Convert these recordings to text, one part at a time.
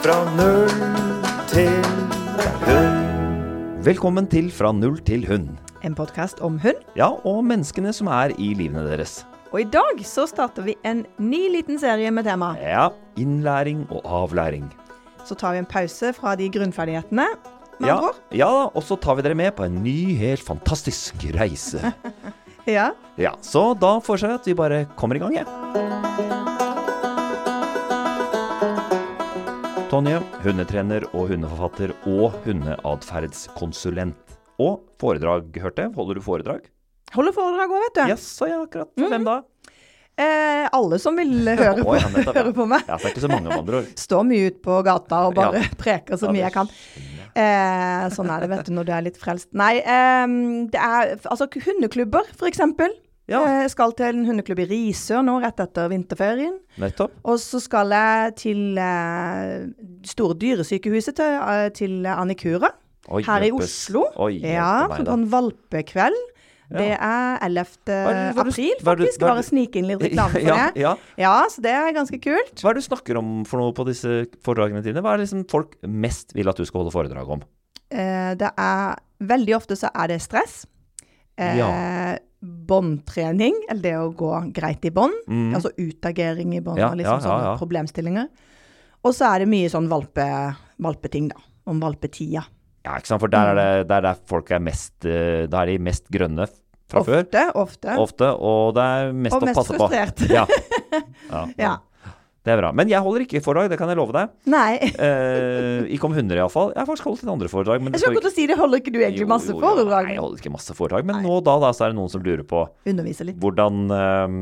Fra null til hund. Velkommen til Fra null til hund. En podkast om hund. Ja, og menneskene som er i livene deres. Og i dag så starter vi en ny liten serie med tema. Ja, innlæring og avlæring. Så tar vi en pause fra de grunnferdighetene. Ja, ja, og så tar vi dere med på en ny, helt fantastisk reise. Ja. Ja, Så da foreslår jeg at vi bare kommer i gang, jeg. Tonje, hundetrener og hundeforfatter og hundeatferdskonsulent. Og foredrag, hørte jeg. Holder du foredrag? Holder foredrag òg, vet du. Jaså, ja, akkurat. Mm. hvem da? Eh, alle som vil høre på, Å, ja, nettopp, høre på meg. Ja, så det er ikke så mange, andre ord. Står mye ute på gata og bare Ja. preker så Ja, mye jeg kan. Eh, sånn er det, vet du, når du er litt frelst. Nei, eh, det er altså hundeklubber, for eksempel. Ja. Jeg skal til en hundeklubb i Risør nå, rett etter vinterferien. Nettopp. Og så skal jeg til eh, store dyresykehuset til, eh, til Annikura. Oi, her i hjelpes. Oslo. Oi, hjelpe ja, meg da. sånn valpekveld. Ja. Det er 11. Hva er det- hva er det- april, hva er det- faktisk. hva er Bare det- snike inn litt reklame for ja, det. ja. Ja, så det er ganske kult. Hva er det du snakker om for noe på disse foredragene dine? Hva er det liksom folk mest vil at du skal holde foredrag om? Eh, det er Veldig ofte så er det stress. Eh, Ja. Båndtrening, eller det å gå greit i bånd. Mm. Altså utagering i bånd Ja, og liksom sånne problemstillinger. Og så er det mye sånn valpe, valpeting, da. Om valpetida. Ja, ikke sant? For der er det det er der folk er mest eh, Da er de mest grønne fra fra før. Ofte, ofte. Ofte. Og det er mest Og å mest passe på. Og mest frustrert. Ja, Ja. Det er bra. Men jeg holder ikke foredrag, det kan jeg love deg. Nei. Eh, ikke om hunder, iallfall. Jeg har faktisk holdt litt andre foredrag. Men Jeg skal ikke si det, holder ikke du egentlig Jo, masse jo, foredrag? Nei, jeg holder ikke masse foredrag. Men nå og da, da så er det noen som lurer på litt. hvordan eh,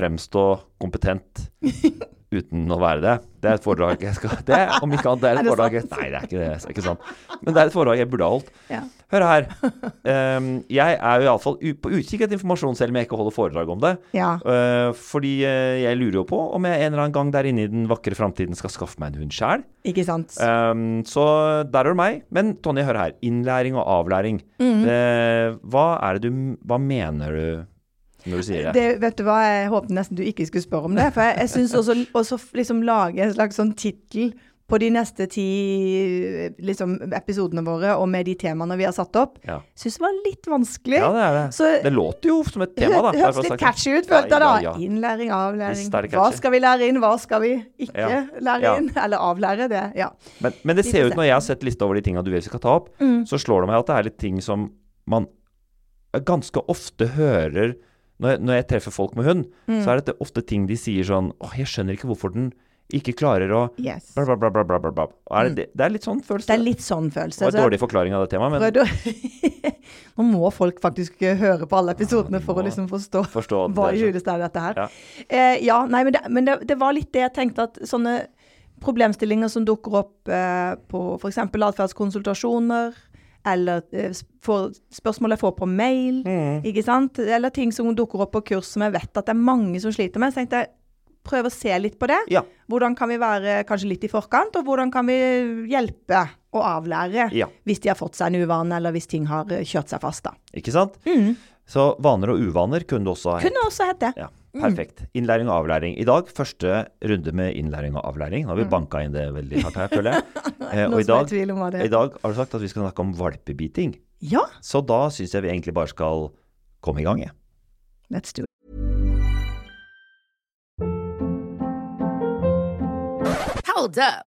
fremstå kompetent uten å være det. Det er et foredrag jeg skal Det om ikke annet, det er Er et det foredrag jeg? Nei, det er ikke det. Det er ikke sant. Men det er et foredrag jeg burde ha holdt. Ja. Hør her. Um, jeg er jo iallfall på utkikk etter informasjon, selv om jeg ikke holder foredrag om det. Ja. Uh, fordi uh, jeg lurer jo på om jeg en eller annen gang der inne i den vakre framtiden skal skaffe meg en hund sjæl. Um, så der er det meg. Men Tonje, hør her. Innlæring og avlæring. Mm. Uh, hva er det du Hva mener du når du sier det? Det, vet du hva, jeg håpet nesten du ikke skulle spørre om det. For jeg, jeg syns også, også liksom lage en slags sånn tittel på de neste ti liksom, episodene våre, og med de temaene vi har satt opp, Ja. syns det var litt vanskelig. ja, det er det. Så Det låter jo som et tema, da. det hørtes litt catchy ut, følte jeg da. Ja, ja, ja. Innlæring, avlæring. Hva skal vi lære inn, hva skal vi ikke lære inn? Eller avlære det. Ja. Men, men det ser ut, når jeg har sett lista over de tinga du vil vi skal ta opp, Mm. så slår det meg at det er litt ting som man ganske ofte hører når jeg, når jeg treffer folk med hund, Mm. så er det ofte ting de sier sånn Åh, jeg skjønner ikke hvorfor den ikke klarer å Yes. bla, bla, bla, bla, bla. Er det, det, det er litt sånn følelse. Det er litt sånn følelse. Det var en dårlig forklaring av det temaet, men Nå må folk faktisk eh, høre på alle episodene Ja, for å liksom forstå forstå hva i huleste er dette her. Ja. Eh, ja, nei, men, det, men det, det var litt det jeg tenkte at sånne problemstillinger som dukker opp eh, på f.eks. atferdskonsultasjoner, eller eh, for, spørsmål jeg får på mail, Mm. ikke sant? Eller ting som dukker opp på kurs som jeg vet at det er mange som sliter med. Så tenkte jeg prøve å se litt på det. Ja. Hvordan kan vi være kanskje litt i forkant, og hvordan kan vi hjelpe og avlære Ja. hvis de har fått seg en uvane, eller hvis ting har eh, kjørt seg fast. da. Ikke sant? Så vaner og uvaner kunne det også ha Kunne også hett det. Ja, perfekt. Innlæring og avlæring. I dag første runde med innlæring og avlæring. Nå har vi banka inn det veldig hardt her, føler jeg. Eh, og i dag, i dag har du sagt at vi skal snakke om valpebiting. Ja, Så da syns jeg vi egentlig bare skal komme i gang, jeg. let's do it. Hold up.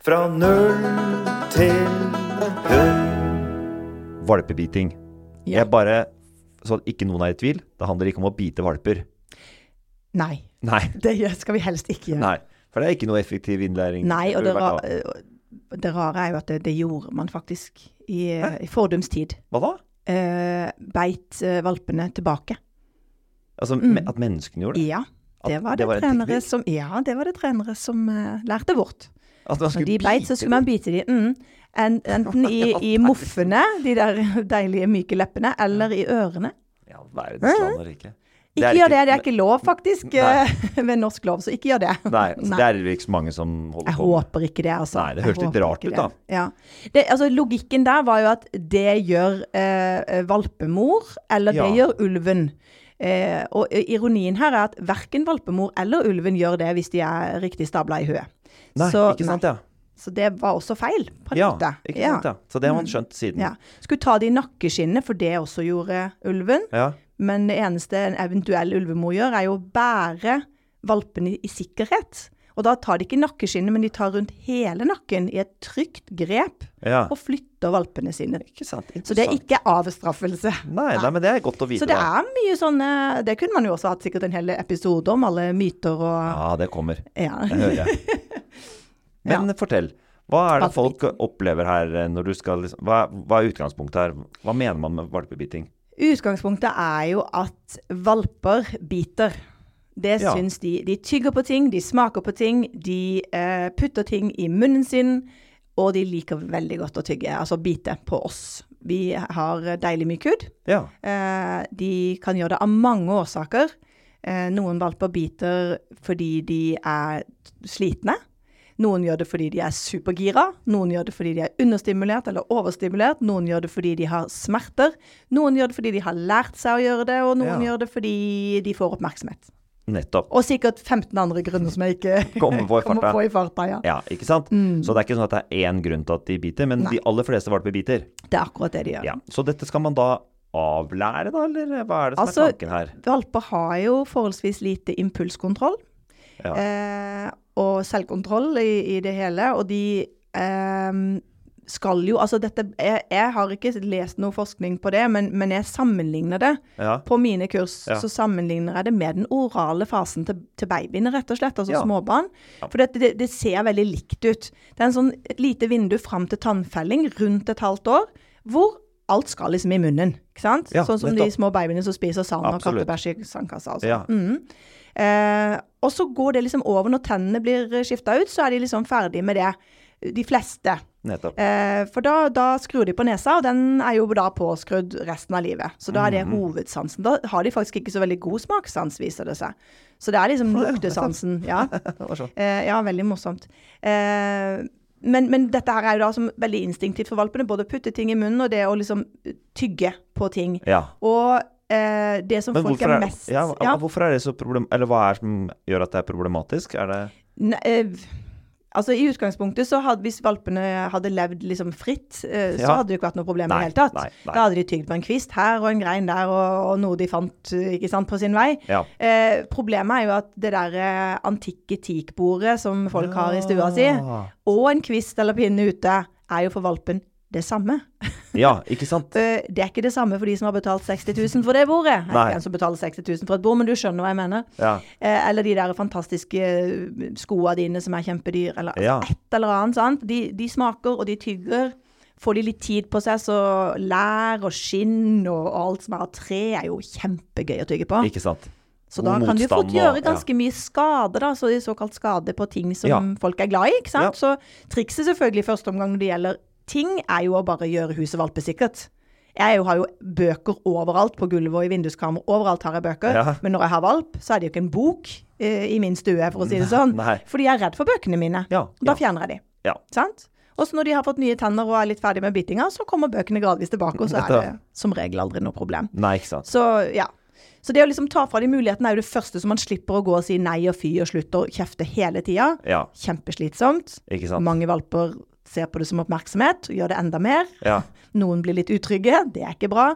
Fra null til hund. Valpebiting. Ja. Jeg bare Så ikke noen er i tvil, det handler ikke om å bite valper. Nei, Nei. det skal vi helst ikke gjøre. Nei. For det er ikke noe effektiv innlæring. Nei, og Det ra det rare er jo at det, det gjorde man faktisk i, i fordums tid. Hva da? Eh, beit eh, valpene tilbake. Altså me- at menneskene gjorde det? Ja, det var det det, var trenere som Ja, det var det trenere som eh, lærte bort. At Når de beit, så skulle man bite de. Mm. Enten i, i moffene, de der deilige myke leppene, eller i ørene. Ja, verdens land og rike. ikke. Ikke gjør det, det er ikke lov faktisk eh, ved norsk lov, så ikke gjør det. Nei, altså, det er det ikke så mange som holder Jeg på med. håper ikke det, altså. Nei, det høres litt rart ut, da. Ja. Det, altså, logikken der var jo at det gjør eh, valpemor, eller det Ja. gjør ulven. Eh, og ironien her er at verken valpemor eller ulven gjør det hvis de er riktig stabla i høet. Nei, Så- ikke sant, ja. Så det var også feil, på en Ja, måte. ikke sant, ja. Så det har man skjønt siden. Ja. Skulle ta det i nakkeskinnet, for det også gjorde ulven. Ja. Men det eneste en eventuell ulvemor gjør, er jo å bære valpene i, i sikkerhet. Og da tar de ikke nakkeskinnet, men de tar rundt hele nakken i et trygt grep ja. og flytter valpene sine. Ikke sant. Så det er ikke avstraffelse. Nei, nei, men det er godt å vite, Så det da. er mye sånne Det kunne man jo også hatt sikkert en hel episode om, alle myter og Ja, det kommer. Ja. Det hører jeg. Men fortell. Hva er det folk opplever her eh, når du skal liksom hva, hva er utgangspunktet her? Hva mener man med valpebiting? Utgangspunktet er jo at valper biter. Det Ja. syns de. De tygger på ting, de smaker på ting, de eh, putter ting i munnen sin, og de liker veldig godt å tygge, altså bite på oss. Vi har deilig mye kudd. Ja. Eh, de kan gjøre det av mange årsaker. Eh, noen valper biter fordi de er slitne. Noen gjør det fordi de er supergira. Noen gjør det fordi de er understimulert eller overstimulert. Noen gjør det fordi de har smerter. Noen gjør det fordi de har lært seg å gjøre det, og noen Ja. gjør det fordi de får oppmerksomhet. Nettopp. Og sikkert 15 andre grunner som jeg ikke Kommer på i farta. på i farta. Ja. Ja, ikke sant? Mm. Så det er ikke sånn at det er én grunn til at de biter, men de aller fleste valper biter. Det er akkurat det de gjør. Ja. Så dette skal man da avlære, da, eller hva er det som Altså- er tanken her? Valper har jo forholdsvis lite impulskontroll. Ja. eh, og selvkontroll i, i det hele. Og de eh, skal jo Altså dette jeg, jeg har ikke lest noe forskning på det, men, men jeg sammenligner det. Ja. På mine kurs Ja. så sammenligner jeg det med den orale fasen til, til babyene, rett og slett. Altså Ja. småbarn. For det, det, det ser veldig likt ut. Det er en sånn, et lite vindu fram til tannfelling rundt et halvt år, hvor alt skal liksom i munnen. ikke sant? Sånn som de små babyene som spiser sand og kattebæsj i sandkassa. Altså. Mm. Eh, og så går det liksom over når tennene blir skifta ut, så er de liksom ferdig med det. De fleste. Eh, for da, da skrur de på nesa, og den er jo da påskrudd resten av livet. Så da er det Mhm. hovedsansen. Da har de faktisk ikke så veldig god smakssans, viser det seg. Så det er liksom luktesansen. Ja. Eh, ja, veldig morsomt. Eh, men, men dette her er jo da som veldig instinktivt for valpene. Både å putte ting i munnen og det å liksom tygge på ting. Ja. Og eh, det som Men folk er er, mest ja, ja. hvorfor er det så problem... Eller hva er det som gjør at det er problematisk? Er det Ne, eh, altså I utgangspunktet så hadde hvis valpene hadde levd liksom fritt, eh, så Ja. hadde det jo ikke vært noe problem i det hele tatt. nei, nei. Da hadde de tygd på en kvist her og en grein der og, og noe de fant eh, ikke sant, på sin vei. Ja. Eh, problemet er jo at det der eh, antikke teakbordet som folk har i stua si, og en kvist eller pinne ute, er jo for valpen det samme. Ja, ikke sant? Eh, det er ikke det samme for de som har betalt 60 000 for det bordet. Nei. ikke en som betaler 60 000 for et bord, men du skjønner hva jeg mener. Ja. Eh, eller de der fantastiske eh, skoene dine som er kjempedyr, eller Ja. et eller annet. sant? De, de smaker, og de tygger. Får de litt tid på seg, så lær og skinn og, alt som er av tre, er jo kjempegøy å tygge på. Ikke sant? Så da kan du fort gjøre ganske ja. mye skade, da. Så såkalt skade på ting som Ja. folk er glad i. ikke sant? Ja. Så trikset selvfølgelig i første omgang når det gjelder ting, er jo å bare gjøre huset valpesikkert. Jeg har jo bøker overalt, på gulvet og i vinduskarmer. Overalt har jeg bøker. Ja. Men når jeg har valp, så er det jo ikke en bok eh, i min stue, for å si det sånn. Nei. Fordi jeg er redd for bøkene mine. Ja, da ja. fjerner jeg de. Ja. Sant? Og så når de har fått nye tenner og er litt ferdig med bitinga, så kommer bøkene gradvis tilbake, og så er det som regel aldri noe problem. Nei, ikke sant. Så ja. Så det å liksom ta fra de mulighetene er jo det første, som man slipper å gå og si nei og fy og slutter å kjefte hele tida. Ja, Kjempeslitsomt. Mange valper ser på det som oppmerksomhet gjør det enda mer. Ja. Noen blir litt utrygge, det er ikke bra.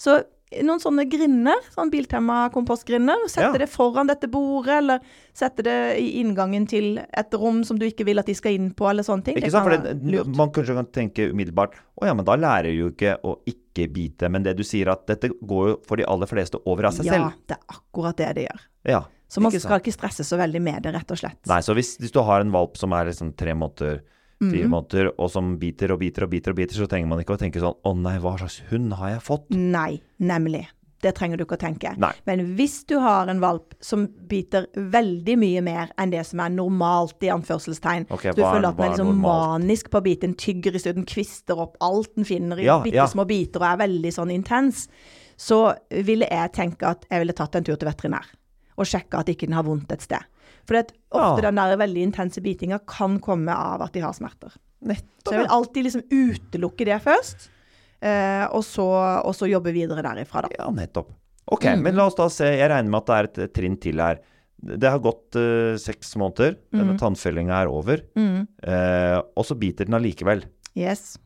Så noen sånne grinder, sånn Biltema-kompostgrinder, sette Ja. det foran dette bordet, eller sette det i inngangen til et rom som du ikke vil at de skal inn på, eller sånne ting. Ikke det sant? For det, lurt. man kanskje kan tenke umiddelbart Å ja, men da lærer jo ikke å ikke bite. Men det du sier at dette går jo for de aller fleste over av seg Ja, selv. det er akkurat det det gjør. Ja. Så man ikke skal sant? ikke stresse så veldig med det, rett og slett. Nei, så hvis, hvis du har en valp som er liksom tre måneder, fire mm. måneder, og som biter og biter og biter, og biter, så trenger man ikke å tenke sånn Å nei, hva slags hund har jeg fått? Nei, nemlig. Det trenger du ikke å tenke. Nei. Men hvis du har en valp som biter veldig mye mer enn det som er normalt, i anførselstegn så Du er- føler at den er liksom manisk på å bite, den tygger i stedet, den kvister opp alt den finner i Ja, bitte ja. små biter og er veldig sånn intens, så ville jeg tenke at jeg ville tatt en tur til veterinær og sjekka at ikke den har vondt et sted. For ofte Ja. den der veldig intense bitinga kan komme av at de har smerter. Nettopp. Så jeg vil alltid liksom utelukke det først, eh, og, så, og så jobbe videre derifra, da. Ja, nettopp. Ok, Mm. men la oss da se. Jeg regner med at det er et trinn til her. Det har gått uh, seks måneder. Mm. Denne tannfellinga er over. Eh, og så biter den allikevel. Yes.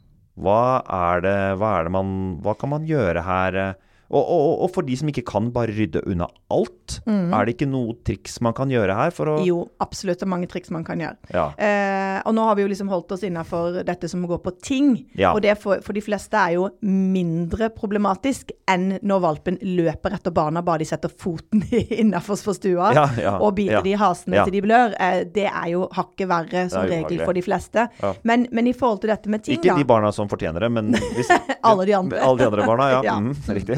Hva er det, hva er det man Hva kan man gjøre her? eh? Og, og, og for de som ikke kan bare rydde unna alt, er det ikke noe triks man kan gjøre her for å Mm. Jo, absolutt. Det er mange triks man kan gjøre. Ja. Eh, og nå har vi jo liksom holdt oss innafor dette som går på ting. Ja. Og det for, for de fleste er jo mindre problematisk enn når valpen løper etter barna bare de setter foten innafor stua Ja, og biter de i hasene til de blør. Eh, det er jo hakket verre som regel for de fleste. Men, men i forhold til dette med ting, Ikke da de barna som fortjener det, men hvis, Alle de andre. Alle de andre barna, ja. Ja. Mm, riktig.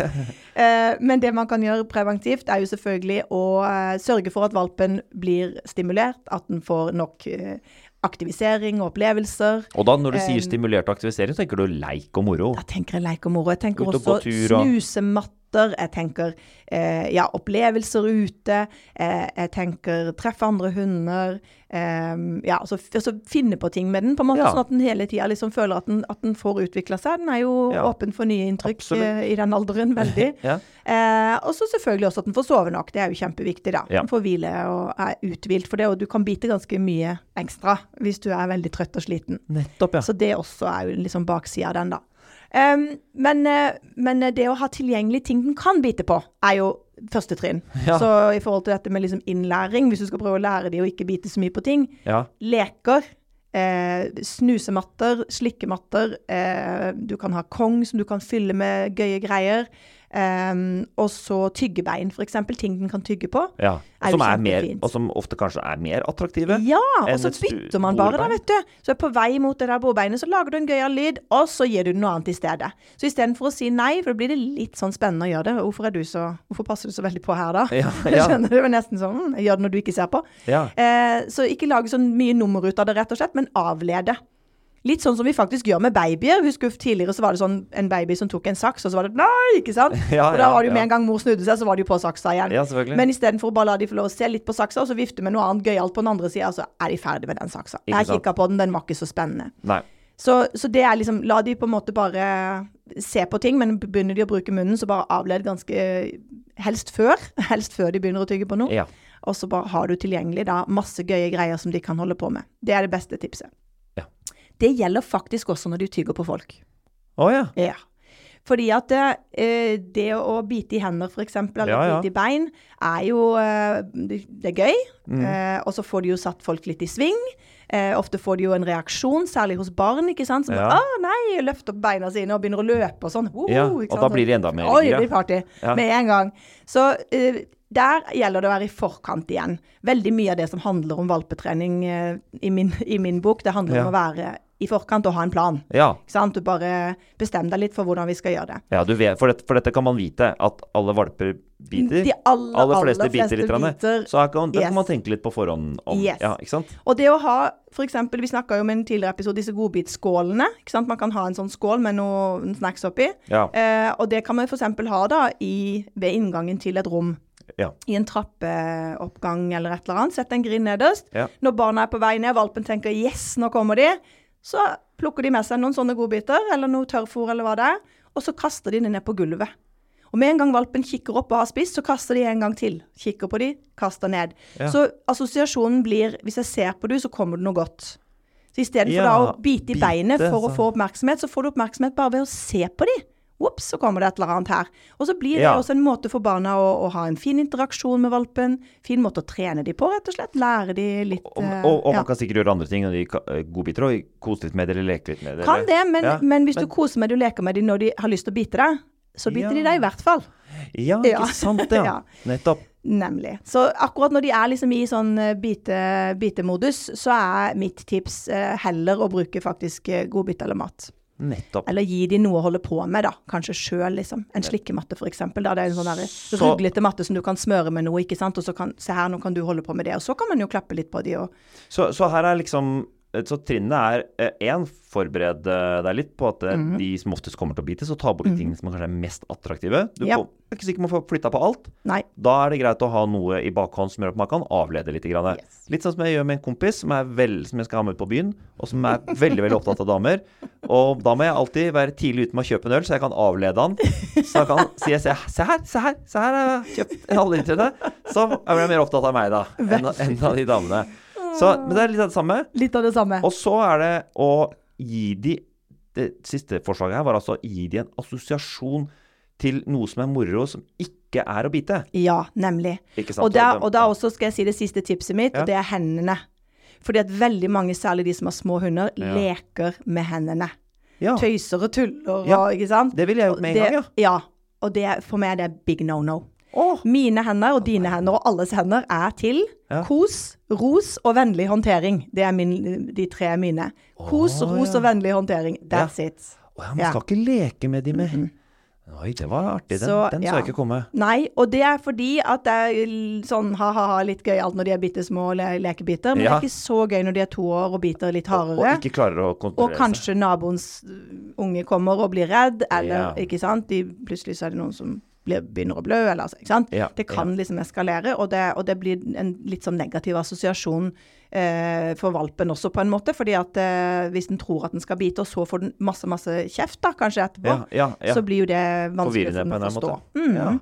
Eh, men det man kan gjøre preventivt, er jo selvfølgelig å eh, sørge for at valpen blir stimulert, at den får nok eh, aktivisering og opplevelser. Og da når du sier stimulert aktivisering, så tenker du leik og moro. Da tenker jeg leik og moro. Jeg tenker også og gå snusematter. Jeg tenker eh, ja, opplevelser ute. Eh, jeg tenker treffe andre hunder. Eh, ja, altså, altså finne på ting med den, på en måte, Ja. sånn at den hele tida liksom føler at den, at den får utvikla seg. Den er jo Ja. åpen for nye inntrykk eh, i den alderen, veldig. Ja. Eh, og så selvfølgelig også at den får sove nok. Det er jo kjempeviktig, da. Ja. Den får hvile og er uthvilt. For det, og du kan bite ganske mye ekstra hvis du er veldig trøtt og sliten. Nettopp, ja. Så det også er jo liksom baksida av den, da. Em, men, eh, men det å ha tilgjengelig ting den kan bite på, er jo første trinn. Ja. Så i forhold til dette med liksom innlæring, hvis du skal prøve å lære de å ikke bite så mye på ting, ja. leker, eh, snusematter, slikkematter, eh, du kan ha kong som du kan fylle med gøye greier, em, og så tyggebein, eksempel, ting den kan tygge på. ja. Er Som er mer, og som ofte kanskje er mer attraktive. Ja, og så bytter man bare, da, vet du. Så på vei mot det der bordbeinet, så lager du en gøyal lyd, og så gir du noe annet i stedet. Så istedenfor å si nei, for da blir det litt sånn spennende å gjøre det. Hvorfor er du så Hvorfor passer du så veldig på her, da? Ja, ja. skjønner var nesten sånn Jeg gjør det når du ikke ser på. Ja. Uh, så ikke lage så mye nummer ut av det, rett og slett, men avlede. Litt sånn som vi faktisk gjør med babyer. Husker Tidligere så var det sånn en baby som tok en saks, og så var det nei, ikke sant? Ja, og da var det jo med en gang mor snudde seg, så var det jo på saksa igjen. Ja, selvfølgelig. Men istedenfor å bare la de få lov å se litt på saksa, og så vifte med noe annet gøyalt på den andre sida, så er de ferdig med den saksa. Ikke Jeg kikka på den, den var ikke så spennende. Nei. Så, så det er liksom La de på en måte bare se på ting, men begynner de å bruke munnen, så bare avled ganske Helst før. Helst før de begynner å tygge på noe. Ja. Og så bare har du tilgjengelig da masse gøye greier som de kan holde på med. Det er det beste tipset. Det gjelder faktisk også når du tygger på folk. Å ja. Ja. Fordi at det, eh, det å bite i hender, f.eks., eller Ja, ja. bite i bein, er jo eh, Det er gøy. Mm. Eh, og så får du jo satt folk litt i sving. Eh, ofte får de jo en reaksjon, særlig hos barn, ikke sant. Som Ja. bare, 'Å nei!' løfter opp beina sine og begynner å løpe og sånn. Woho, Ja, og da blir det enda mer Oi, det blir party. Med en gang. Så der gjelder det å være i forkant igjen. Veldig mye av det som handler om valpetrening i, min, i min bok, det handler om å være i forkant og ha en plan. Ja. Du bare bestem deg litt for hvordan vi skal gjøre det. ja du vet, for, dette, for dette kan man vite, at alle valper biter. De aller, aller aller fleste biter litt. biter. Så her kan, Yes. kan man tenke litt på forhånd om Yes. Ja, ikke sant? Og det å ha, eksempel, vi snakka jo om en tidligere episode, disse godbitskålene. ikke sant? Man kan ha en sånn skål med noen snacks oppi. Ja. Eh, og det kan man f.eks. ha da i, ved inngangen til et rom. Ja. I en trappeoppgang eller et eller annet. Sett en grind nederst. Ja. Når barna er på vei ned, valpen tenker 'yes, nå kommer de', så plukker de med seg noen sånne godbiter, eller noe tørrfôr eller hva det er, og så kaster de det ned på gulvet. Og med en gang valpen kikker opp og har spist, så kaster de en gang til. Kikker på de, kaster ned. Ja. Så assosiasjonen blir 'hvis jeg ser på du, så kommer det noe godt'. Så istedenfor Ja, da å bite i beinet for å få oppmerksomhet, så får du oppmerksomhet bare ved å se på de. Ops, så kommer det et eller annet her. Og så blir det Ja. også en måte for barna å, å ha en fin interaksjon med valpen. Fin måte å trene de på, rett og slett. Lære de litt Og, eh, og, og ja. man kan sikkert gjøre andre ting, når de eh, godbiter, og kose litt med det, eller leke litt med det. Kan det, men, Ja, men hvis men- du koser med det og leker med dem når de har lyst til å bite deg, så biter de deg i hvert fall. Ja, ikke sant det, ja. Ja. Nettopp. Nemlig. Så akkurat når de er liksom i sånn eh, bite, bitemodus, så er mitt tips heller å bruke faktisk godbit eller mat. Nettopp. Eller gi de noe å holde på med, da. Kanskje sjøl, liksom. En slikkematte, eksempel. Da. Det er en sånn ruglete matte som du kan smøre med noe, ikke sant. Og så kan Se her, nå kan du holde på med det. Og så kan man jo klappe litt på de og Så, så her er liksom Så trinnet er én, forbered eh, deg litt på at mm. De som oftest kommer til å bite, så ta bort de tingene som kanskje er mest attraktive. Du Ja. er ikke sikker på å få flytta på alt. Nei. Da er det greit å ha noe i bakhånd som gjør at man kan avlede litt. Grann. Yes. Litt sånn som jeg gjør med en kompis som, er vel, som jeg skal ha med ut på byen, og som er veldig veldig opptatt av damer. Og da må jeg alltid være tidlig ute med å kjøpe en øl, så jeg kan avlede han. Så jeg kan si se, se her, se her, se her har jeg kjøpt en halvlitrende. Så blir jeg mer opptatt av meg, da, enn, enn av de damene. Så, men det er litt av det samme. Litt av det samme. Og så er det å gi de Det siste forslaget her var altså å gi de en assosiasjon til noe som er moro, som ikke er å bite. Ja, nemlig. Og da, og da også skal jeg si det siste tipset mitt, Ja. og det er hendene. Fordi at veldig mange, særlig de som har små hunder, Ja. leker med hendene. ja, Tøyser og tuller Ja, og ikke sant. det ville jeg gjort med en gang, ja. ja. Og det, for meg er det big no no. Åh, Mine hender og dine hender og alles hender er til Ja. kos, ros og vennlig håndtering. Det er min, de tre er mine. Kos, oh, ros ja. og vennlig håndtering. That's it. Oh, ja, man Ja. skal ikke leke med de med Oi, det var artig. Den Så, den så ja. jeg ikke komme. Nei, og det er fordi at det er sånn ha-ha-ha litt gøyalt når de er bitte små le lekebiter, men Ja. det er ikke så gøy når de er to år og biter litt hardere. og ikke klarer å kontrollere seg. kanskje naboens unge kommer og blir redd, eller Ja. ikke sant. De, plutselig så er det noen som blir, begynner å blø, eller altså, ikke sant. Ja, Det kan liksom eskalere, og det, og det blir en litt sånn negativ assosiasjon eh, for valpen også, på en måte. fordi at eh, hvis den tror at den skal bite, og så får den masse, masse kjeft da, kanskje etterpå, Ja, ja, ja. så blir jo det vanskelig for den å forstå. Mm.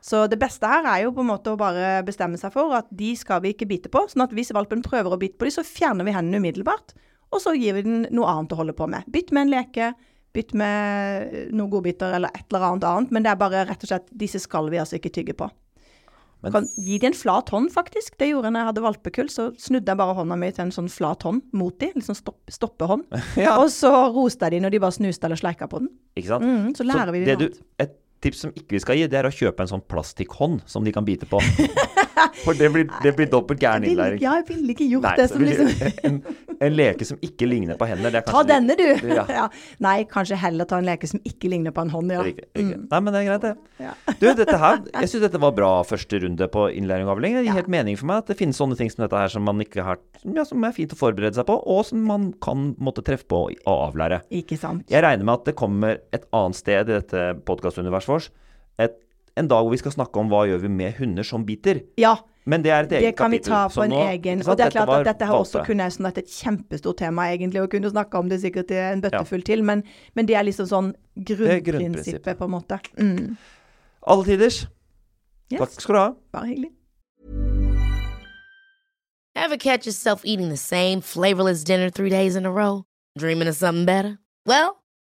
Så det beste her er jo på en måte å bare bestemme seg for at de skal vi ikke bite på. Sånn at hvis valpen prøver å bite på dem, så fjerner vi hendene umiddelbart. Og så gir vi den noe annet å holde på med. Bytt med en leke, bytt med noen godbiter eller et eller annet annet. Men det er bare rett og slett disse skal vi altså ikke tygge på. Men- kan gi de en flat hånd, faktisk. Det gjorde jeg når jeg hadde valpekull. Så snudde jeg bare hånda mi til en sånn flat hånd mot de, sånn stopp, stoppehånd. Ja. Og så roste jeg de når de bare snuste eller sleika på den. Ikke sant? Mm, så lærer vi det de du, Et tips som ikke vi skal gi, det er å kjøpe en sånn plastikkhånd som de kan bite på. For det blir, det blir dobbelt gæren innlæring. ja, jeg ville ikke gjort Nei, det som liksom en, en leke som ikke ligner på hender, det er Ta denne, du! Ja. Ja. Nei, kanskje heller ta en leke som ikke ligner på en hånd, ja. Riktig, riktig. Nei, men det er greit, det. Ja. Du, dette her, jeg syns dette var bra første runde på innlæring og avling. Det gir helt mening for meg at det finnes sånne ting som dette her som man ikke har Som er fint å forberede seg på, og som man kan måtte treffe på og avlære. Ikke sant. Jeg regner med at det kommer et annet sted i dette podkastuniverset vårt. Et, en dag hvor vi skal snakke om hva gjør vi med hunder som biter. Ja, Men det er et eget det kan vi ta Så på en nå- egen Og det er klart at dette har også kunne sånn vært et kjempestort tema, egentlig, og kunne snakke om det sikkert i en bøttefull til, men, men det er liksom sånn grunnprinsippet, grunnprinsippet. på en måte. Mm. Alle tiders. Yes. Takk skal du ha. Bare hyggelig. Ever catch yourself eating the same flavorless dinner three days in a row? Dreaming of something better? Well,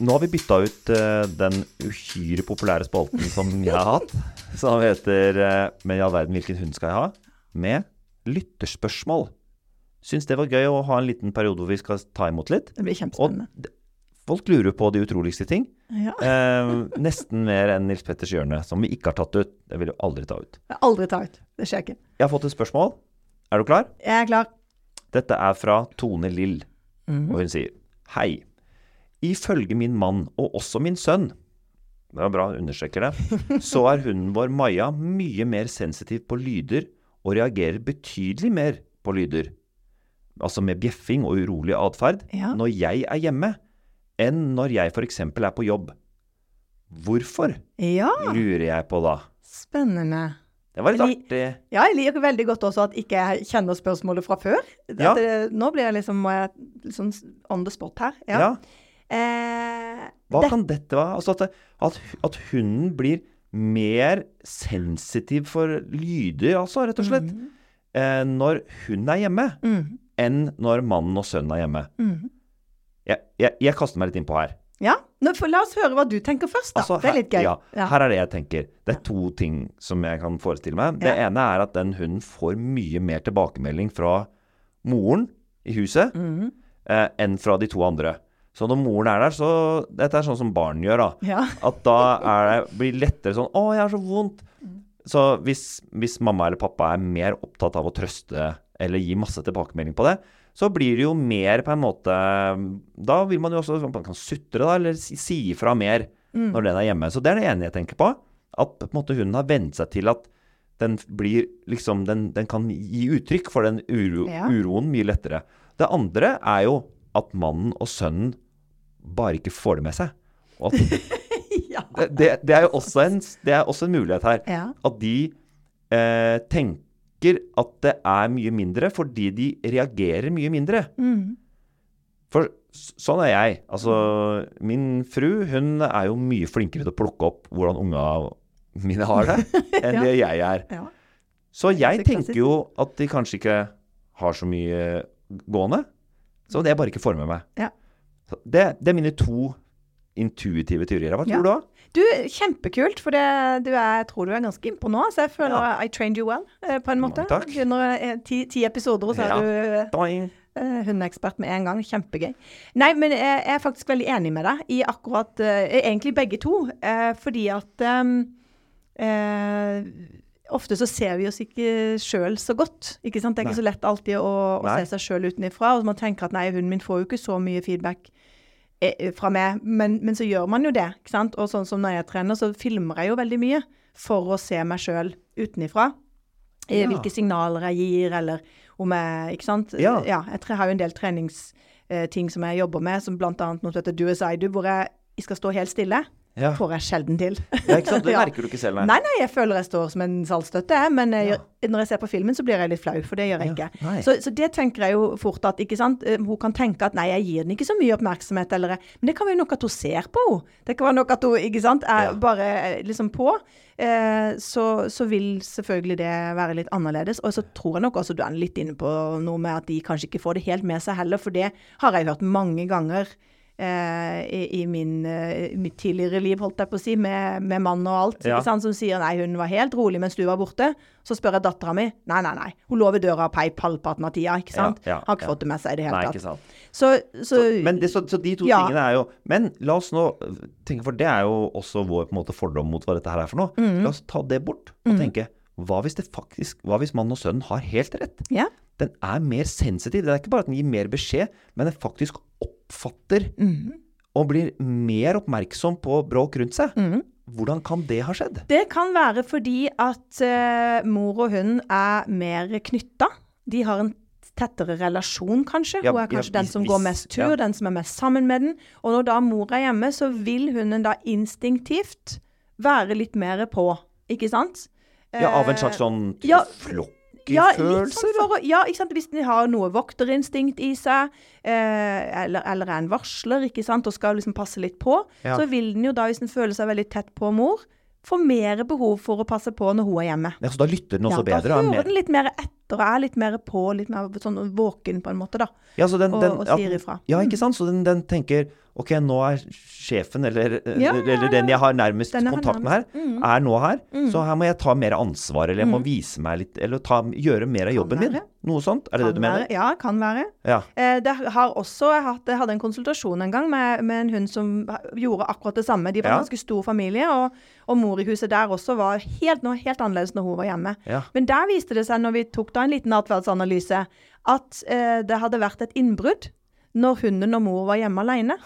Nå har vi bytta ut uh, den uhyre populære spalten som jeg har hatt, som heter uh, Men i all verden, hvilken hund skal jeg ha? Med lytterspørsmål. Syns det var gøy å ha en liten periode hvor vi skal ta imot litt. Det blir Og kjempespennende. d- folk lurer på de utroligste ting. Ja. Eh, nesten mer enn Nils Petters hjørne, som vi ikke har tatt ut. Det vil du aldri ta ut. Jeg aldri ta ut. Det skjer ikke. Jeg har fått et spørsmål. Er du klar? Jeg er klar. Dette er fra Tone Lill, og hun sier Hei. Ifølge min mann, og også min sønn, det var bra, understreker det, så er hunden vår Maja mye mer sensitiv på lyder og reagerer betydelig mer på lyder, altså med bjeffing og urolig atferd, Ja. når jeg er hjemme, enn når jeg f.eks. er på jobb. Hvorfor, Ja, lurer jeg på da. spennende. Det var litt Li- artig. Ja, jeg liker veldig godt også at ikke jeg kjenner spørsmålet fra før. Ja. det, nå blir jeg liksom må jeg, sånn on the spot her. Ja. Ja. Eh, Hva det- kan dette være? Altså at, at, at hunden blir mer sensitiv for lyder, altså, rett og slett, mm. eh, når hun er hjemme, Mm. enn når mannen og sønnen er hjemme. Mm. Jeg, jeg, jeg kaster meg litt innpå her. Ja, Nå, La oss høre hva du tenker først, da. Altså, det er litt gøy. Her, ja, Ja. her er det jeg tenker. Det er to ting som jeg kan forestille meg. Det Ja. ene er at den hunden får mye mer tilbakemelding fra moren i huset Mhm. eh, enn fra de to andre. Så når moren er der, så Dette er sånn som barn gjør, da. Ja. At da det, blir det lettere sånn 'Å, jeg har så vondt'. Så hvis, hvis mamma eller pappa er mer opptatt av å trøste eller gi masse tilbakemelding på det, så blir det jo mer på en måte Da vil man jo også Man kan sutre, da, eller si, si ifra mer når den er hjemme. Så det er det ene jeg tenker på. At på en måte hunden har vent seg til at den blir liksom Den, den kan gi uttrykk for den uro, Ja. uroen mye lettere. Det andre er jo at mannen og sønnen bare ikke får det med seg. Og at ja. det, det, er jo også en, det er også en mulighet her. Ja. At de eh, tenker at det er mye mindre fordi de reagerer mye mindre. Mm. For sånn er jeg. Altså, min fru hun er jo mye flinkere til å plukke opp hvordan unga mine har det, enn Ja. det jeg er. ja. Så jeg tenker jo at de kanskje ikke har så mye gående. Så det jeg bare ikke får med meg. Ja. Det, det er mine to intuitive teorier. Hva tror Ja. du da? Du, kjempekult, for det, du er, jeg tror du er ganske innpå nå. Så jeg føler Ja. I trained you well, eh, på en måte. Takk. Begynner eh, ti, ti episoder, og så er du Doing. eh, hundeekspert med en gang. Kjempegøy. Nei, men jeg er faktisk veldig enig med deg i akkurat Egentlig begge to. fordi at um, eh, Ofte så ser vi oss ikke sjøl så godt. ikke sant? Det er ikke Nei. så lett alltid å, å se seg sjøl utenfra. Og man tenker at nei, hunden min får jo ikke så mye feedback eh, fra meg, men, men så gjør man jo det. ikke sant? Og sånn som når jeg trener, så filmer jeg jo veldig mye for å se meg sjøl utenifra. Eh, Ja. Hvilke signaler jeg gir, eller om jeg Ikke sant? Ja. jeg har jo en del treningsting som jeg jobber med, som bl.a. noe som heter Do as I do, hvor jeg skal stå helt stille. Ja. Får jeg sjelden til. ja, ikke sant? Det merker du ikke selv, nei. Nei, nei, jeg føler jeg står som en saltstøtte, men jeg, Ja. når jeg ser på filmen, så blir jeg litt flau, for det gjør jeg ikke. Så, så det tenker jeg jo fort at, ikke sant, Eh, hun kan tenke at nei, jeg gir den ikke så mye oppmerksomhet, eller Men det kan være nok at hun ser på henne. Det kan være nok at hun, ikke sant, er bare eh, liksom på. Eh, så, så vil selvfølgelig det være litt annerledes. Og så tror jeg nok også du er litt inne på noe med at de kanskje ikke får det helt med seg heller, for det har jeg hørt mange ganger. Eh, i, i min, eh, mitt tidligere liv, holdt jeg på å si, med, med mann og alt. Ja. Sant? Som sier nei, hun var helt rolig mens du var borte. Så spør jeg dattera mi. Nei, nei, nei. Hun lå ved døra og peip halvparten av tida. ikke sant? Ja, ja, Har ikke fått det med seg i det hele Nei, tatt. sant. Så, så, Men det, så, så de to tingene er jo Men la oss nå tenke, for det er jo også vår på en måte, fordom mot hva dette her er for noe. Mm. La oss ta det bort og tenke hva hvis det faktisk Hva hvis mann og sønnen har helt rett? ja. Den er mer sensitiv. Det er ikke bare at den gir mer beskjed, men den faktisk oppfatter mm. og blir mer oppmerksom på bråk rundt seg. Mm. Hvordan kan det ha skjedd? Det kan være fordi at uh, mor og hun er mer knytta. De har en tettere relasjon, kanskje. Ja, Hun er ja, kanskje den som går mest tur, ja. den som er mest sammen med den. Og når da mor er hjemme, så vil hunden da instinktivt være litt mer på, ikke sant? Ja, Av en Eh, slags sånn ja, Ja, litt sånn for å, ja, ikke sant? Hvis de har noe vokterinstinkt i seg, eh, eller, eller er en varsler, ikke sant, og skal liksom passe litt på, Ja. så vil den jo da, hvis den føler seg veldig tett på mor, få mer behov for å passe på når hun er hjemme. ja, så da lytter den også ja, bedre? Da er hører den litt mer etter og er litt mer på, litt mer sånn våken på en måte, da. Ja, så den, og- den, og sier ifra. Ja, ikke sant? Så den, den tenker ok, nå er sjefen, eller, Ja, eller ja, den jeg har nærmest jeg kontakt med her. Mm. er nå her. Så her må jeg ta mer ansvar, eller jeg må vise meg litt, eller ta, gjøre mer av jobben min. Noe sånt? Er det det du Kan mener? være. Ja, kan være. Ja. Eh, det har også, jeg, hatt, jeg hadde en konsultasjon en gang med, med en hund som gjorde akkurat det samme. De var en Ja. ganske stor familie, og, og mor i huset der også var helt, noe helt annerledes når hun var hjemme. Men der viste det seg, når vi tok da en liten atferdsanalyse, at eh, det hadde vært et innbrudd når hunden og mor var hjemme alene.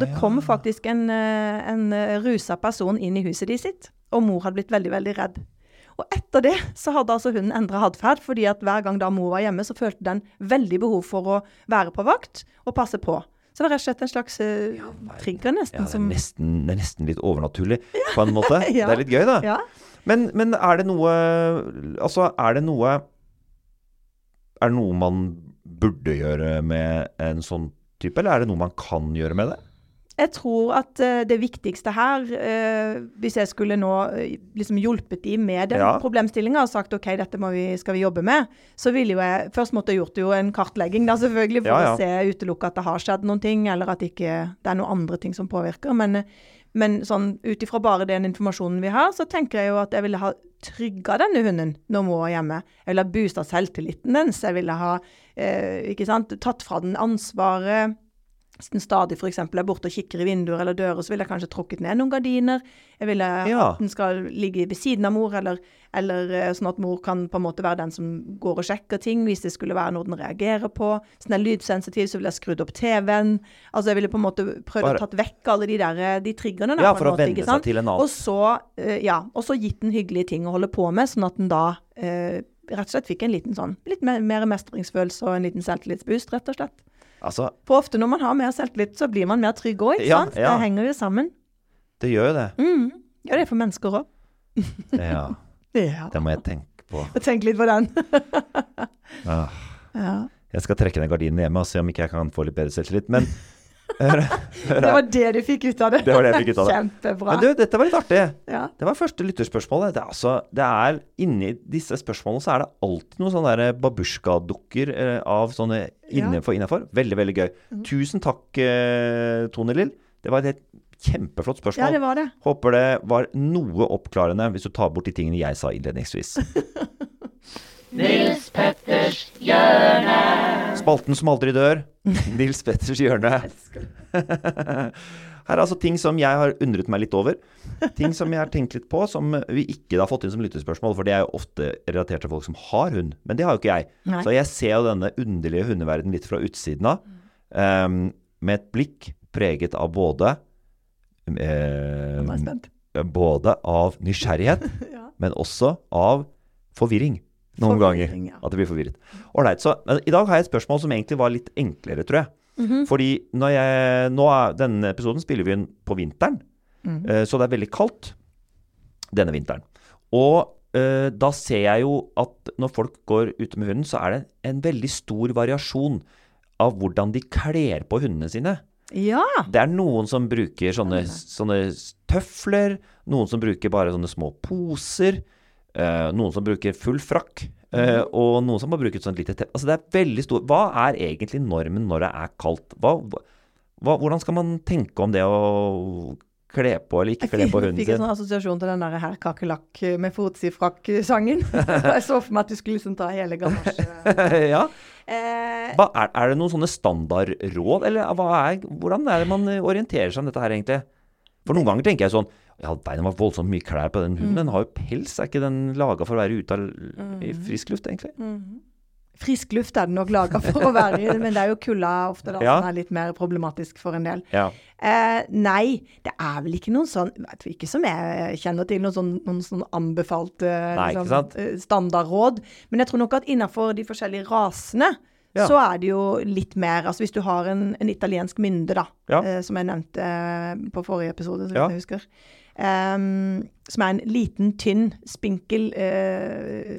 det kom faktisk en, eh, en eh, rusa person inn i huset de sitt, og mor hadde blitt veldig, veldig redd. Og etter det så hadde altså hunden endra atferd, fordi at hver gang da mor var hjemme, så følte den veldig behov for å være på vakt og passe på. Så det var rett og slett en slags uh, trigger, Ja, nesten. det er, som, nesten, det er nesten litt overnaturlig, på en måte. Ja. Det er litt gøy, da. ja. Men, men er det noe Altså, er det noe Er det noe man burde gjøre med en sånn type, eller er det noe man kan gjøre med det? Jeg tror at eh, det viktigste her, eh, hvis jeg skulle nå eh, liksom hjulpet de med den Ja. problemstillinga og sagt OK, dette må vi, skal vi jobbe med, så ville jo jeg først måtte jeg gjort jo en kartlegging da selvfølgelig for Ja, ja. å se utelukke at det har skjedd noen ting, eller at ikke det er noen andre ting som påvirker. Men, men sånn ut ifra bare den informasjonen vi har, så tenker jeg jo at jeg ville ha trygga denne hunden når mor var hjemme. Jeg ville ha boosta selvtilliten dens. Jeg ville ha eh, ikke sant, tatt fra den ansvaret. Hvis den stadig f.eks. er borte og kikker i vinduer eller dører, så ville jeg kanskje trukket ned noen gardiner. Jeg ville Ja. at den skal ligge ved siden av mor, eller, eller eh, sånn at mor kan på en måte være den som går og sjekker ting hvis det skulle være noe den reagerer på. Hvis den er lydsensitiv, så ville jeg skrudd opp TV-en. Altså jeg ville på en måte prøvd Bare- å tatt vekk alle de der eh, de triggerne. Ja, for å måte, venne seg til en annen. Og så, eh, ja, og så gitt den hyggelige ting å holde på med, sånn at den da eh, rett og slett fikk en liten sånn, litt mer, mer mestringsfølelse og en liten selvtillitsboost, rett og slett. Altså, For ofte når man har mer selvtillit, så blir man mer trygg òg, ikke Ja, sant? ja. Det henger jo sammen. det gjør jo det. Mm. Ja, det er for mennesker òg. Ja, Ja. det må jeg tenke på. Tenk litt på den. Ah. ja. Jeg skal trekke ned gardinen hjemme og se om ikke jeg kan få litt bedre selvtillit. Men, Det var det du fikk ut av det. Det var det jeg fikk ut av det. Kjempebra. men du, dette var litt artig. ja. Det var første lytterspørsmålet. Det er altså, det er Inni disse spørsmålene så er det alltid noen sånne babusjka-dukker eh, av sånne Ja. innenfor, innenfor. Veldig, veldig gøy. Tusen takk, eh, Tone Lill. Det var et kjempeflott ja, spørsmål. det var det. Håper det var noe oppklarende, hvis du tar bort de tingene jeg sa innledningsvis. Spalten som aldri dør. Nils Petters hjørne. Her er altså ting som jeg har undret meg litt over. Ting som jeg har tenkt litt på, som vi ikke har fått inn som lyttespørsmål. For det er jo ofte relatert til folk som har hund. Men det har jo ikke jeg. Nei. Så jeg ser jo denne underlige hundeverden litt fra utsiden av. Um, med et blikk preget av både spent. Både av nysgjerrighet, Ja. men også av forvirring. Noen ganger. ja. At det blir forvirret. Ålreit. Så men i dag har jeg et spørsmål som egentlig var litt enklere, tror jeg. Mhm. Fordi når jeg, nå er, denne episoden spiller vi inn på vinteren, Mhm. eh, så det er veldig kaldt denne vinteren. Og uh, da ser jeg jo at når folk går ute med hunden, så er det en veldig stor variasjon av hvordan de kler på hundene sine. Ja. Det er noen som bruker sånne, sånne tøfler, noen som bruker bare sånne små poser, eh, noen som bruker full frakk, eh, og noen som har brukt sånn lite teppe. Altså det er veldig stor Hva er egentlig normen når det er kaldt? Hva, hva, hvordan skal man tenke om det å kle på eller ikke kle på hunden Jeg fikk en sånn assosiasjon til den der herr kakerlakk med fotsifrakk-sangen. jeg så for meg at du skulle liksom ta hele ganasje. ja. Eh, Hva, er, er det noen sånne standardråd, eller er, hvordan er det man orienterer seg om dette her egentlig? For noen ganger tenker jeg sånn Ja, beina var voldsomt mye klær på den hunden. Den har jo pels. Er ikke den laga for å være ute i frisk luft, egentlig? frisk luft er den nok laga for å være i, men det er jo kulda ofte da, Ja. som er litt mer problematisk for en del. Ja. Eh, nei, det er vel ikke noen sånn Ikke som jeg kjenner til, noen sånn, noen sånn anbefalte Nei, liksom, eh, standardråd. Men jeg tror nok at innenfor de forskjellige rasene Ja. så er det jo litt mer Altså hvis du har en, en italiensk mynde, da, eh, som jeg nevnte eh, på forrige episode, så vidt Ja. jeg husker. Ehm, som er en liten, tynn, spinkel uh,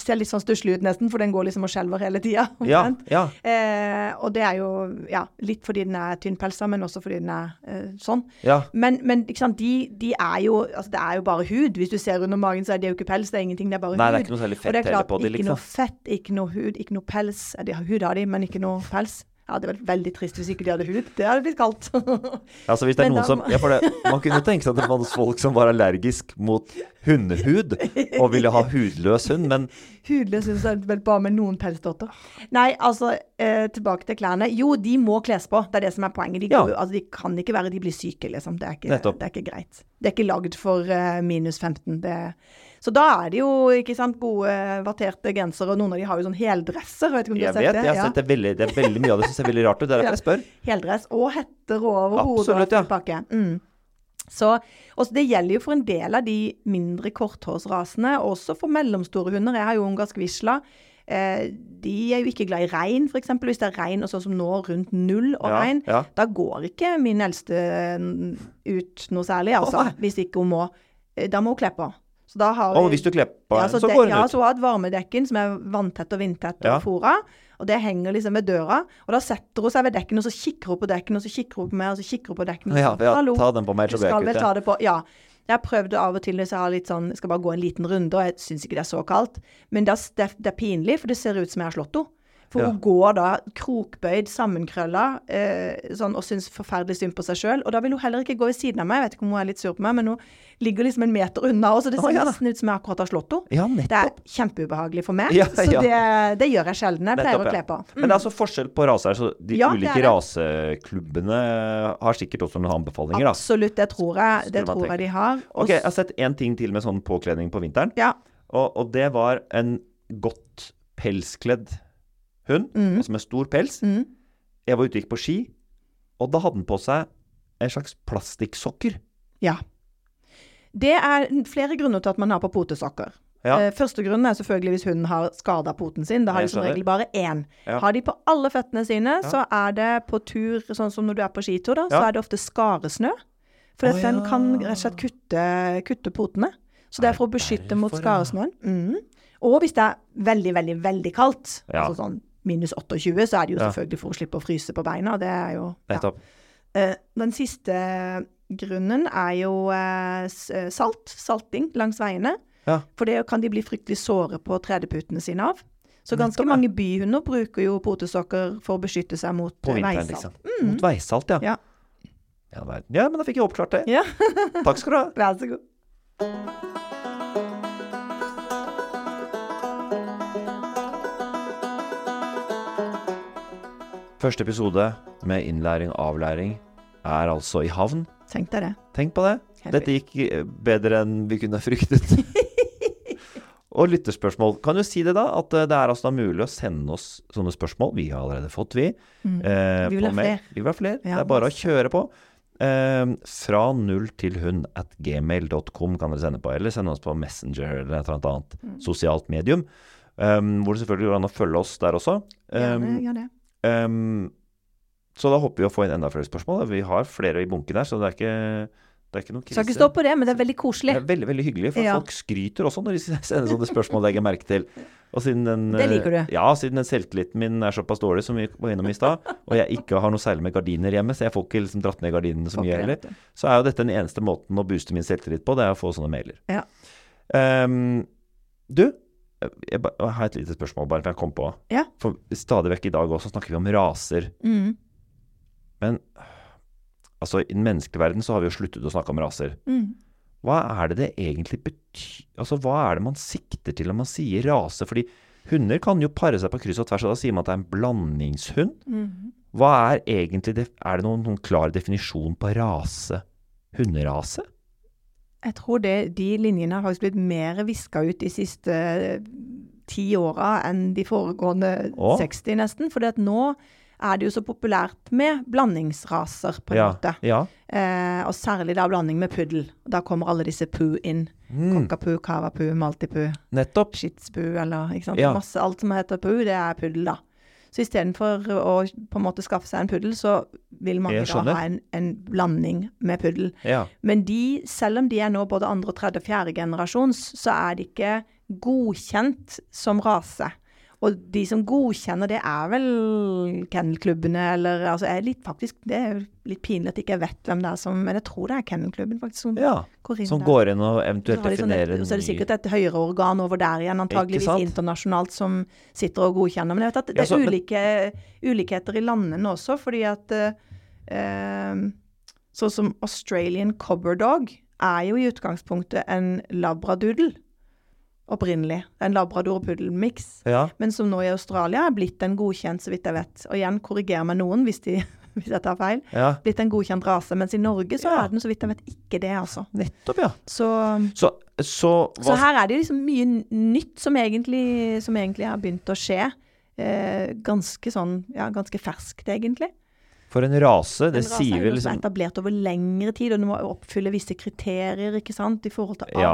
Ser litt sånn stusslig ut nesten, for den går liksom og skjelver hele tida. Ja, ja. uh, og det er jo ja, litt fordi den er tynnpelsa, men også fordi den er uh, sånn. ja. Men, men sant, de, de er jo altså Det er jo bare hud. Hvis du ser under magen, så er det jo ikke pels. Det er ingenting, det er bare Nei, hud. det er ikke noe særlig og det er klart, på det, ikke noe liksom. fett, ikke noe hud, ikke noe pels. De har hud har de, men ikke noe pels. Ja, det hadde vært veldig trist hvis ikke de hadde hud. Det hadde blitt kaldt. Altså hvis det er Men noen da- som ja, for det, Man kunne tenke seg at det fantes folk som var allergisk mot hundehud og ville ha hudløs hund, men Hudløs hund jeg vel bare med noen pelsdotter. Nei, altså, eh, tilbake til klærne. Jo, de må kles på. Det er det som er poenget. De, Ja. går, altså, de kan ikke være de blir syke, liksom. Det er ikke, det er ikke greit. Det er ikke lagd for eh, minus 15. Det, så da er det jo ikke sant, gode vatterte gensere, og noen av de har jo sånn heldresser. Vet ikke om du jeg har sett vet det? jeg har Ja. sett det veldig, det er veldig mye av det som ser veldig rart ut. Det er derfor jeg spør. Heldress og hetter over hodet. Absolutt, ja. Mm. Så også Det gjelder jo for en del av de mindre korthårsrasene, også for mellomstore hunder. Jeg har jo ungarsk visla. Eh, de er jo ikke glad i regn, f.eks. Hvis det er regn, og sånn som nå, rundt null og Ja, regn. ja. Da går ikke min eldste ut noe særlig, altså. Oh, hvis ikke hun må. Eh, Da må hun kle på. Så da har Og vi hvis du kler på ja, så, så går hun ja, ut. så hun har et varmedekken som er vanntett og vindtett Ja. og fora. Og det henger liksom ved døra. Og da setter hun seg ved dekken, og så kikker hun på dekken, og så kikker hun på meg, og så kikker hun på dekken. Ja, ja, ta den på meg, så blir jeg kvitt ta det. Ja. Jeg prøvde av og til hvis jeg har litt sånn, skal bare gå en liten runde, og jeg syns ikke det er så kaldt. Men det er, det er pinlig, for det ser ut som jeg har slått henne. For Ja. hun går da krokbøyd, sammenkrølla, eh, sånn, og syns forferdelig synd på seg sjøl. Og da vil hun heller ikke gå ved siden av meg. Jeg vet ikke om hun er litt sur på meg, men hun ligger liksom en meter unna, og så det ser ser ja. nesten ut som jeg akkurat har slått henne. Ja, Det er kjempeubehagelig for meg, Ja, så ja. det, det gjør jeg sjelden. Jeg pleier Nettopp, å kle på. Men det er altså forskjell på raser. Så de ulike raseklubbene har sikkert også noen anbefalinger, da. Absolutt, det tror jeg, det tror jeg de har. Også, Ok, jeg har sett én ting til med sånn påkledning på vinteren. Ja. Og, og det var en godt pelskledd hund, altså med stor pels. Mm. Jeg var ute og gikk på ski, og da hadde den på seg en slags plastikksokker. Ja. Det er flere grunner til at man har på potesokker. Ja. Eh, første grunnen er selvfølgelig hvis hunden har skada poten sin. Da har de som regel bare én. Ja. Har de på alle føttene sine, så er det på tur, sånn som når du er på skitur, da, så er det ofte skaresnø. For oh, den ja. kan rett og slett kutte, kutte potene. Så det er for å beskytte mot skaresnøen. Mm. Og hvis det er veldig, veldig, veldig kaldt, Ja. altså sånn minus 28, så er det jo Ja. selvfølgelig for å slippe å fryse på beina. Det er jo ja. Nettopp. Eh, Den siste grunnen er jo eh, eh, salt. Salting langs veiene. Ja. For det kan de bli fryktelig såre på tredeputene sine av. Så ganske Nettopp, mange byhunder bruker jo potesokker for å beskytte seg mot vinteren, veisalt. liksom. Mot veisalt, ja. Ja. Ja, ja, men da fikk jeg oppklart det. Ja. Takk skal du ha. Vær så god. Første episode med innlæring og avlæring er altså i havn. Tenk deg det. Tenk på det. Dette gikk eh, bedre enn vi kunne fryktet. og lytterspørsmål. Kan du si det, da, at eh, det er altså mulig å sende oss sånne spørsmål. Vi har allerede fått, vi. eh, Mm. Vi vil ha flere. Vi vil ha flere. Ja, det er bare å kjøre på. Eh, fra null til hund at gmail.com kan dere sende på. Eller sende oss på Messenger eller et eller annet Mm. sosialt medium. Um, hvor det selvfølgelig går an å følge oss der også. Um, ja, det, ja, det. Um, så da håper vi å få inn enda flere spørsmål. Vi har flere i bunken her, så det er ikke, det er ikke noen krise. Skal ikke stå på det, men det er veldig koselig. Det er veldig veldig hyggelig, for Ja. folk skryter også når de sender sånne spørsmål. legger jeg merke til. Og siden den, Det liker du. eh, Ja, siden den selvtilliten min er såpass dårlig som vi var innom i stad, og jeg ikke har noe særlig med gardiner hjemme, så jeg får ikke liksom dratt ned gardinene så mye det, heller, så er jo dette den eneste måten å booste min selvtillit på, det er å få sånne mailer. Ja. Um, du, jeg, har et lite spørsmål bare, for jeg kom på. Ja. For stadig vekk i dag også snakker vi om raser. Mm. Men altså, i den menneskelige verden så har vi jo sluttet å snakke om raser. Mm. Hva er det det egentlig betyr Altså, hva er det man sikter til når man sier rase? Fordi hunder kan jo pare seg på kryss og tvers, og da sier man at det er en blandingshund. Mm. Hva er egentlig det Er det noen, noen klar definisjon på rase? Hunderase? Jeg tror det, de linjene har blitt mer viska ut de siste eh, ti åra enn de foregående Åh. 60, nesten. For nå er det jo så populært med blandingsraser, på en Ja. måte. ja. Eh, og særlig da blanding med puddel. Da kommer alle disse pu inn. Mm, Cockapoo, cavapu, maltipu, nettopp. shitspu, eller ikke sant. Ja. Masse, alt som heter pu, det er puddel, da. Så istedenfor å på en måte skaffe seg en puddel, så vil mange da ha en, en blanding med puddel. Ja. Men de, selv om de er nå både andre, tredje og fjerde generasjons, så er de ikke godkjent som rase. Og de som godkjenner det, er vel kennelklubbene, eller altså er litt, faktisk, Det er jo litt pinlig at jeg ikke vet hvem det er som Men jeg tror det er kennelklubben, faktisk, som ja. går inn Som går inn og eventuelt definerer og så er det sikkert et høyere organ over der igjen, antageligvis internasjonalt, som sitter og godkjenner. Men jeg vet at det Ja, er så- men- ulike, ulikheter i landene også, fordi at eh, eh, Sånn som Australian Cobber Dog er jo i utgangspunktet en labradoodle. Opprinnelig. En labrador og puddel-miks. Ja. Men som nå i Australia er blitt en godkjent, så vidt jeg vet. Og igjen, korriger meg noen hvis, de, hvis jeg tar feil. ja. Blitt en godkjent rase. Mens i Norge så er den, så vidt jeg vet, ikke det, altså. Nettopp, ja. Så Så, så, så her er det liksom mye nytt som egentlig, som egentlig har begynt å skje. Eh, ganske sånn, ja, ganske ferskt egentlig. For en rase, det En rase sier er vel liksom etablert over lengre tid, og den må oppfylle visse kriterier, ikke sant, i forhold til Ja.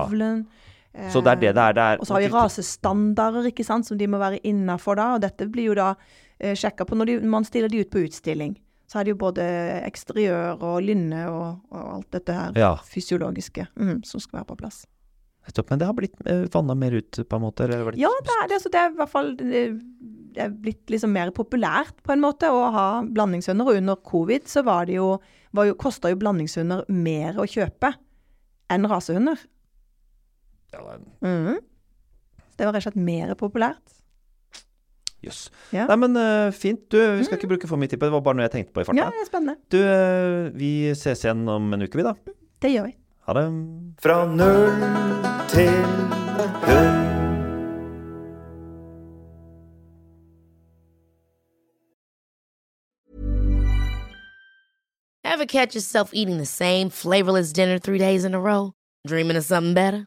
Så det er det det er. Det er Og så har vi rasestandarder, ikke sant, som de må være innafor da, og dette blir jo da eh, sjekka på når de, man stiller de ut på utstilling. Så er det jo både eksteriør og lynne og, og alt dette her Ja. fysiologiske mm, som skal være på plass. Nettopp. Men det har blitt uh, vanna mer ut, på en måte? Eller det Ja, det er, det, altså, det er i hvert fall det, er blitt liksom mer populært på en måte å ha blandingshunder. Og under covid så var det jo, var jo kosta jo blandingshunder mer å kjøpe enn rasehunder. Det er- Mhm. Det var rett og slett mer populært. Jøss. Ja. Nei, men eh, fint. Du, vi skal ikke bruke for mye tid på det. Det var bare noe jeg tenkte på i farta. Ja, det er spennende. Du, uh, vi ses igjen om en uke, vi, da. Det gjør vi. Ha det. Fra null til null Ever catch yourself eating the same flavorless dinner three days in a row? Dreaming of something better?